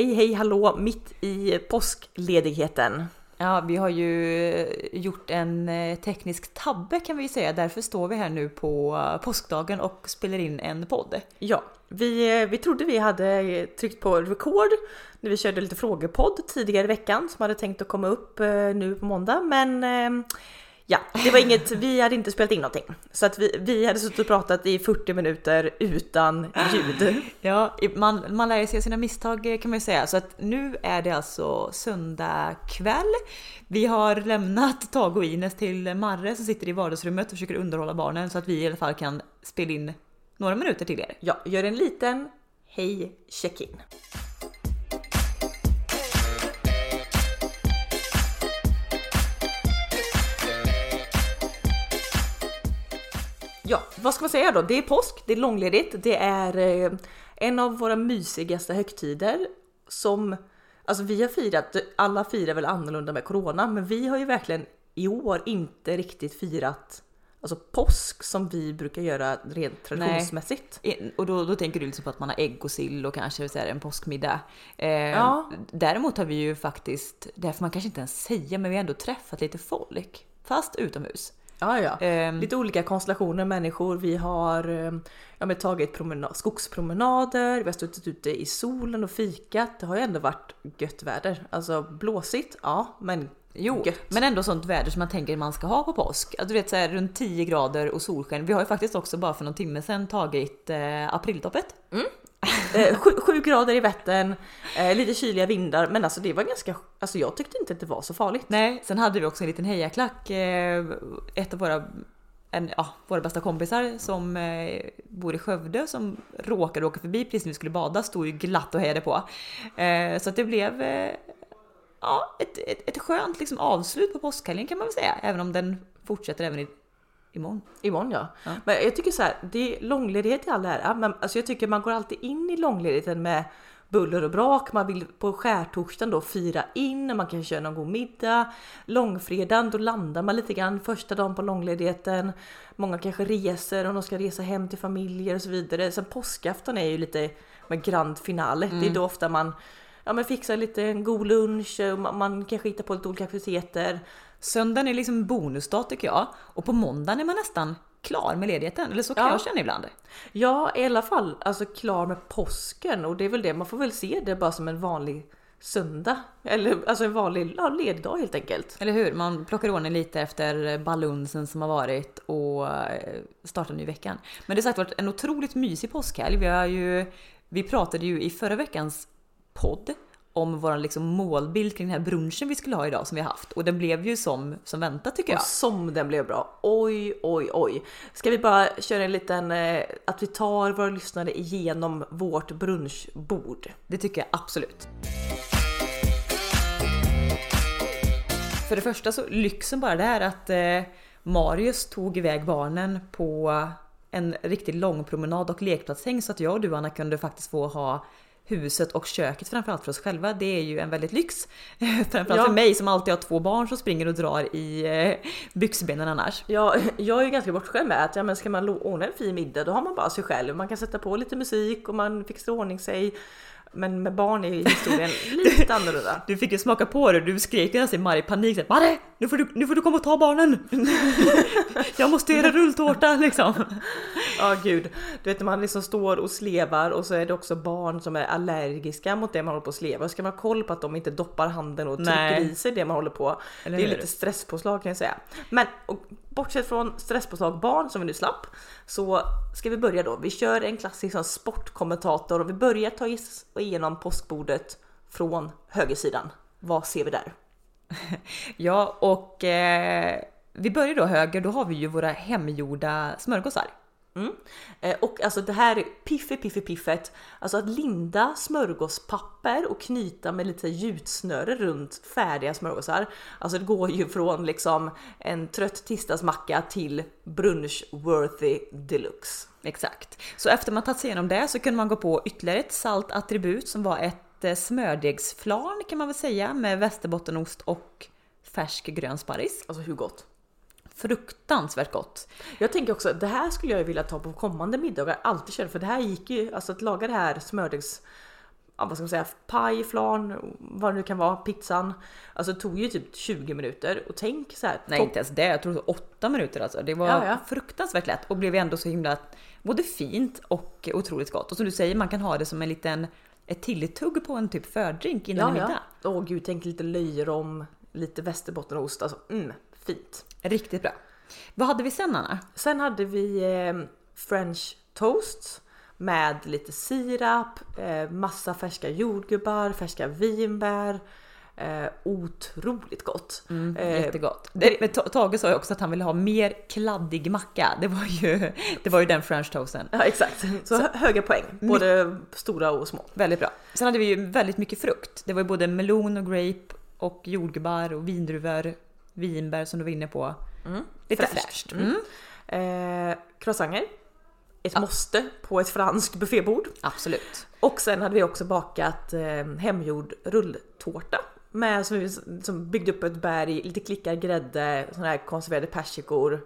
Hej hej hallå mitt i påskledigheten. Ja, vi har ju gjort en eh, teknisk tabbe kan vi säga. Därför står vi här nu på eh, påskdagen och spelar in en podd. Ja, vi, eh, vi trodde vi hade tryckt på record när vi körde lite frågepodd tidigare i veckan som hade tänkt att komma upp nu på måndag. Men Ja, det var inget, vi hade inte spelat in någonting. Så att vi, vi hade suttit och pratat i 40 minuter utan ljud. Ja, man, man lär sig sina misstag kan man ju säga. Så att nu är det alltså söndag kväll. Vi har lämnat Tage och Ines till Marre som sitter i vardagsrummet och försöker underhålla barnen så att vi i alla fall kan spela in några minuter till er. Ja, gör en liten hej check-in. Ja, vad ska man säga då? Det är påsk, det är långledigt, det är eh, en av våra mysigaste högtider som Alltså vi har firat, alla firar väl annorlunda med corona, men vi har ju verkligen i år inte riktigt firat alltså påsk som vi brukar göra rent traditionsmässigt. Nej. Och då, då tänker du liksom på att man har ägg och sill och kanske så här, en påskmiddag. Eh, ja. Däremot har vi ju faktiskt, det får man kanske inte ens säga, men vi har ändå träffat lite folk. Fast utomhus. Ja, ja. Um, Lite olika konstellationer människor. Vi har ehm, ja, men tagit promenad, skogspromenader, vi har suttit ute i solen och fikat. Det har ju ändå varit gött väder. Alltså blåsigt, ja, men Jo, gött. men ändå sånt väder som man tänker man ska ha på påsk. du vet så här, runt 10 grader och solsken. Vi har ju faktiskt också bara för någon timme sedan tagit eh, apriltoppet. Mm. Eh, sju, sju, grader i Vättern, eh, lite kyliga vindar, men alltså det var ganska, alltså jag tyckte inte att det var så farligt. Nej, sen hade vi också en liten hejaklack. Eh, ett av våra, en, ja, våra bästa kompisar som eh, bor i Skövde som råkade åka förbi precis när vi skulle bada stod ju glatt och hejade på. Eh, så att det blev eh, ja, ett, ett, ett skönt liksom avslut på påskhelgen kan man väl säga, även om den fortsätter även i Imorgon. Imorgon ja. ja. Men jag tycker så här, det är långledighet i all ära, men alltså jag tycker man går alltid in i långledigheten med buller och brak. Man vill på skärtorsdagen då fira in, man kan köra någon god middag. Långfredagen, då landar man lite grann första dagen på långledigheten. Många kanske reser och de ska resa hem till familjer och så vidare. Sen påskafton är ju lite med grand finale. Mm. Det är mm. då ofta man ja, men fixar lite en god lunch, man, man kanske hittar på lite olika aktiviteter. Söndagen är liksom bonusdag tycker jag och på måndagen är man nästan klar med ledigheten. Eller så kan ja. jag känna ibland. Ja, i alla fall alltså klar med påsken och det är väl det. Man får väl se det bara som en vanlig söndag. Eller alltså en vanlig ja, ledig helt enkelt. Eller hur? Man plockar ordning lite efter balunsen som har varit och eh, startar ny veckan. Men det har sagt varit en otroligt mysig påskhelg. Vi har ju, vi pratade ju i förra veckans podd om vår liksom målbild kring den här brunchen vi skulle ha idag som vi har haft och den blev ju som, som väntat tycker jag. Och som den blev bra. Oj, oj, oj. Ska vi bara köra en liten, eh, att vi tar våra lyssnare igenom vårt brunchbord? Det tycker jag absolut. För det första så lyxen bara det här att eh, Marius tog iväg barnen på en riktigt lång promenad och lekplatshäng så att jag och du Anna kunde faktiskt få ha huset och köket framförallt för oss själva. Det är ju en väldigt lyx. Framförallt ja. för mig som alltid har två barn som springer och drar i eh, byxbenen annars. Ja, jag är ju ganska bortskämd med att ja, men ska man ordna en fin middag då har man bara sig själv. Man kan sätta på lite musik och man fixar ordning sig. Men med barn är historien lite annorlunda. Du fick ju smaka på det, du skrek nästan i panik Marre! Nu får, du, nu får du komma och ta barnen! Jag måste göra rulltårta liksom. Ja gud, du vet när man liksom står och slevar och så är det också barn som är allergiska mot det man håller på att sleva. Ska man ha koll på att de inte doppar handen och trycker Nej. i sig det man håller på. Eller det är lite stresspåslag kan jag säga. Men och, bortsett från stresspåslag barn som vi nu slapp så ska vi börja då. Vi kör en klassisk sån sportkommentator och vi börjar ta igenom påskbordet från högersidan. Vad ser vi där? Ja, och eh, vi börjar då höger. Då har vi ju våra hemgjorda smörgåsar. Mm. Eh, och alltså det här piffe piffe piffet, alltså att linda smörgåspapper och knyta med lite gjutsnöre runt färdiga smörgåsar. Alltså det går ju från liksom en trött tisdagsmacka till brunch-worthy deluxe. Exakt. Så efter man tagit sig igenom det så kunde man gå på ytterligare ett salt attribut som var ett eh, smördegsflarn kan man väl säga med västerbottenost och färsk grön sparris. Alltså hur gott? Fruktansvärt gott. Jag tänker också, det här skulle jag vilja ta på kommande middagar, alltid köra för det här gick ju, alltså att laga det här smördegs ja, vad ska man säga, paj, flan, vad det nu kan vara, pizzan. Alltså det tog ju typ 20 minuter och tänk så här. Nej inte ens det, jag tror det var åtta minuter alltså. Det var Ja, ja. fruktansvärt lätt och blev ändå så himla både fint och otroligt gott. Och som du säger, man kan ha det som en liten ett tilltugg på en typ fördrink innan ja, middag. ja. Åh gud, tänk lite löjrom, lite västerbottenost, alltså mm, fint. Riktigt bra. Vad hade vi sen Anna? Sen hade vi eh, french toast med lite sirap, eh, massa färska jordgubbar, färska vinbär. Eh, otroligt gott. Eh, Jättegott. Det, Ta- Tage sa ju också att han ville ha mer kladdig macka. Det var ju, det var ju den french toasten. Ja exakt, så, hö- höga poäng, både stora och små. Väldigt bra. Sen hade vi ju väldigt mycket frukt. Det var ju både melon och grape och jordgubbar och vindruvor, vinbär som du var inne på. Lite fräscht. Mm. Mm. Eh, croissanter, ett måste på ett franskt buffébord. Absolut. Och sen hade vi också bakat eh, hemgjord rulltårta med som, vi, som byggde upp ett berg, lite klickar grädde, såna här konserverade persikor.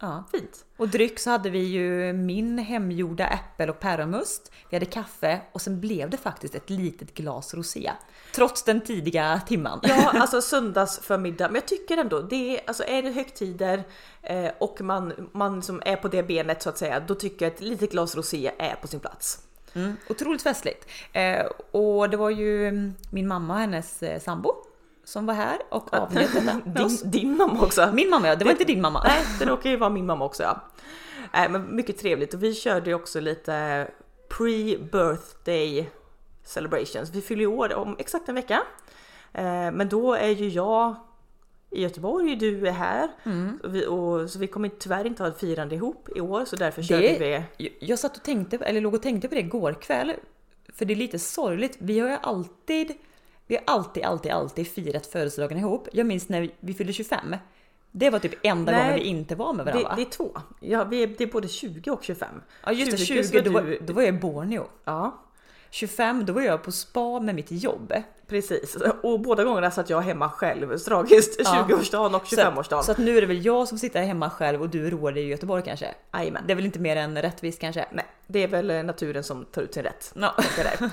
Ja. Fint. Och dryck så hade vi ju min hemgjorda äppel och päronmust. Vi hade kaffe och sen blev det faktiskt ett litet glas rosé. Trots den tidiga timman. Ja, alltså söndagsförmiddag. Men jag tycker ändå, det är, alltså är det högtider eh, och man, man som är på det benet så att säga, då tycker jag ett litet glas rosé är på sin plats. Mm, otroligt festligt. Eh, och det var ju mm, min mamma och hennes eh, sambo som var här och avnjöt detta Din, din mamma också. Min mamma ja, det var inte din mamma. Nej, det råkar ju vara min mamma också ja. Nej, men mycket trevligt och vi körde ju också lite pre-birthday celebrations. Vi fyller ju år om exakt en vecka. Eh, Men då är ju jag i Göteborg, du är här. Och vi, och, så vi kommer tyvärr inte ha ett firande ihop i år så därför körde Det- vi... Jag- Jag satt och tänkte, eller låg och tänkte på det igår kväll. För det är lite sorgligt. Vi har ju alltid, vi har alltid, alltid, alltid firat födelsedagen ihop. Jag minns när vi, fyllde 25. Det var typ enda Nej, gången vi inte var med Det, varandra. det är två. Ja, vi är, det är både 20 och 25. ja just det, 20 20, då du- då var jag i Borneo. Ja, 25, då var jag på spa med mitt jobb. precis. Och båda gångerna satt jag hemma själv tragiskt. Ja. 20-årsdagen och Så, 25-årsdagen. så att nu är det väl jag som sitter hemma själv och du roar dig i Göteborg kanske? Jajamän. Det är väl inte mer än rättvist kanske? Nej, det är väl eh, naturen som tar ut sin rätt. Ja.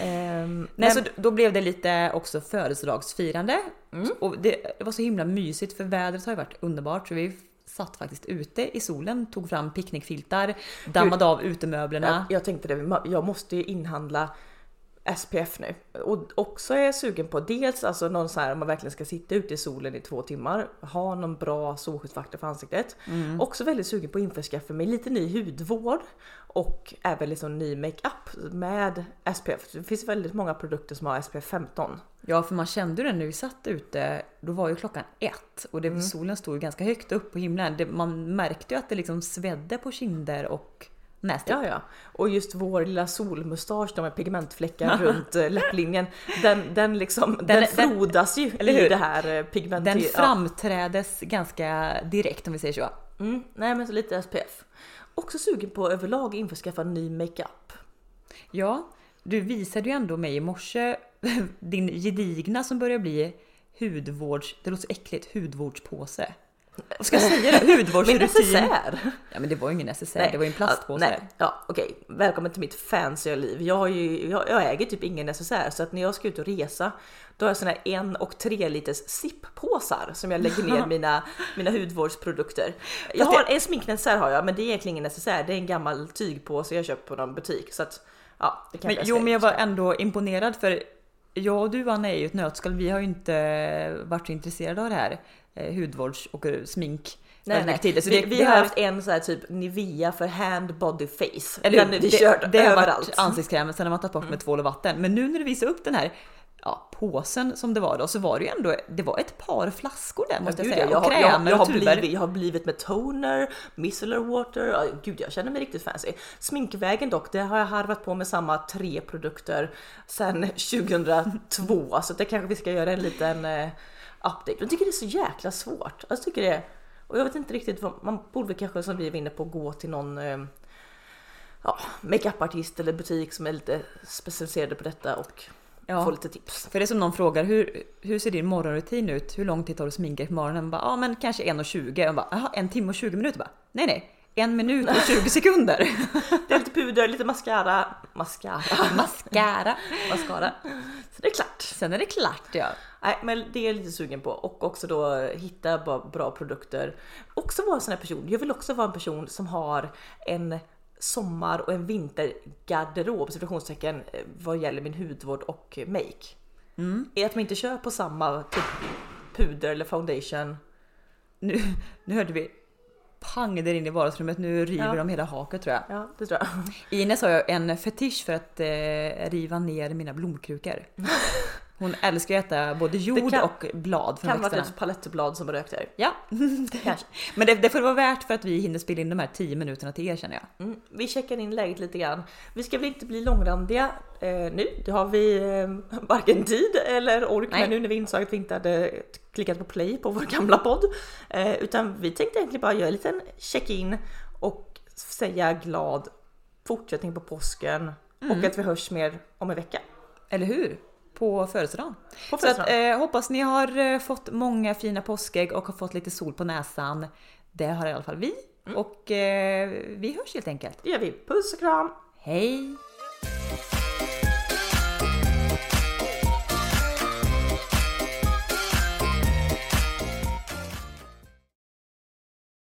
Ehm, Nej, så då blev det lite också födelsedagsfirande. Mm. Och det, det var så himla mysigt för vädret har ju varit underbart. Så vi satt faktiskt ute i solen, tog fram picknickfiltar, dammade av utemöblerna. Jag, jag tänkte det, jag måste ju inhandla SPF nu. Och också är jag sugen på dels alltså någon så här om man verkligen ska sitta ute i solen i två timmar, ha någon bra solskyddsfaktor för ansiktet. Mm. Också väldigt sugen på att införskaffa mig lite ny hudvård och även liksom ny makeup med SPF. Det finns väldigt många produkter som har SPF 15. Ja, för man kände det när vi satt ute. Då var ju klockan ett och det, Mm. solen stod ganska högt upp på himlen. Det, man märkte ju att det liksom svedde på kinder och nästipp. Ja, ja. Och just vår lilla solmustasch med pigmentfläckar runt eh, läpplinjen. Den, den liksom, den, Den- den- frodas ju eller i det här pigment... Den ja. framträdes ganska direkt om vi säger så. Mm, nej men så lite SPF. Också sugen på överlag införskaffa ny makeup. Ja, du visade ju ändå mig i morse din gedigna som börjar bli hudvårds... Det låter så äckligt, hudvårdspåse. Vad ska jag säga? Min Hudvårdsrutin. necessär! Ja men det var ju ingen necessär, det var ju en plastpåse. Ja, nej, ja, okej, välkommen till mitt fancy liv. Jag, ju, jag, jag äger typ ingen necessär så att när jag ska ut och resa då har jag såna här en och tre liters zip-påsar som jag lägger ner mina, mina hudvårdsprodukter. Jag har en sminknecessär har jag men det är egentligen ingen necessär. Det är en gammal tygpåse jag köpt på någon butik så att ja, det kanske Men, jag jo men jag var ändå imponerad för jag och du Anna är ju ett nötskal. Vi har ju inte varit så intresserade av det här eh, hudvårds och eh, smink. Nej, nej. Så vi, det- vi det har haft en så här typ Nivea för hand, body, face. Eller den är vi det, kört det överallt. Mm. varit ansiktskrämen, sen har man tagit bort med tvål och vatten. Men nu när du visar upp den här ja, påsen som det var då så var det ju ändå, det var ett par flaskor där måste jag säga. jag, och har, jag, krämer jag, har blivit, jag har blivit med toner, micellar water. Ja, Gud, jag känner mig riktigt fancy. Sminkvägen dock, det har jag harvat på med samma tre produkter sedan 2002. så det kanske vi ska göra en liten eh, update. Jag tycker det är så jäkla svårt. Jag tycker det. Och jag vet inte riktigt vad man borde kanske som vi var inne på gå till någon eh, ja, makeupartist eller butik som är lite specialiserade på detta och Ja. få lite tips. För det är som någon frågar, hur, hur ser din morgonrutin ut? Hur lång tid tar du sminka på morgonen? Bara, ja men kanske 1.20. Jag bara, jaha, en timme och 20 minuter? Bara, nej nej, en minut och 20 sekunder. Det är lite puder, lite mascara. Mascara. Mascara. mascara. Så det är klart. Sen är det klart ja. Nej, men det är jag lite sugen på och också då hitta bra, produkter. Också vara en sån här person. Jag vill också vara en person som har en sommar och en vintergarderob citationstecken eh, vad gäller min hudvård och make. Mm. Är att man inte kör på samma typ puder eller foundation. Nu, nu hörde vi pang där inne i vardagsrummet. Nu river Ja. de hela haket tror jag. Ja, det tror jag. Ines har ju en fetisch för att eh, riva ner mina blomkrukor. Hon älskar att äta både jord kan- och blad från Kan vara växterna. ett palettblad som rökter. Ja, Kanske. men det, det får vara värt för att vi hinner spela in de här 10 minuterna till er känner jag. Mm, vi checkar in läget lite grann. Vi ska väl inte bli långrandiga eh, nu. Det har vi eh, varken tid eller ork med nu när vi insåg att vi inte hade klickat på play på vår gamla podd. Eh, utan vi tänkte egentligen bara göra en liten check-in och säga glad fortsättning på påsken och att vi hörs mer om en vecka. Eller hur? På födelsedagen. På Så att, födelsedagen. eh, hoppas ni har eh, fått många fina påskägg och har fått lite sol på näsan. Det har i alla fall vi. Och eh, vi hörs helt enkelt. Det gör vi. Puss och kram! Hej!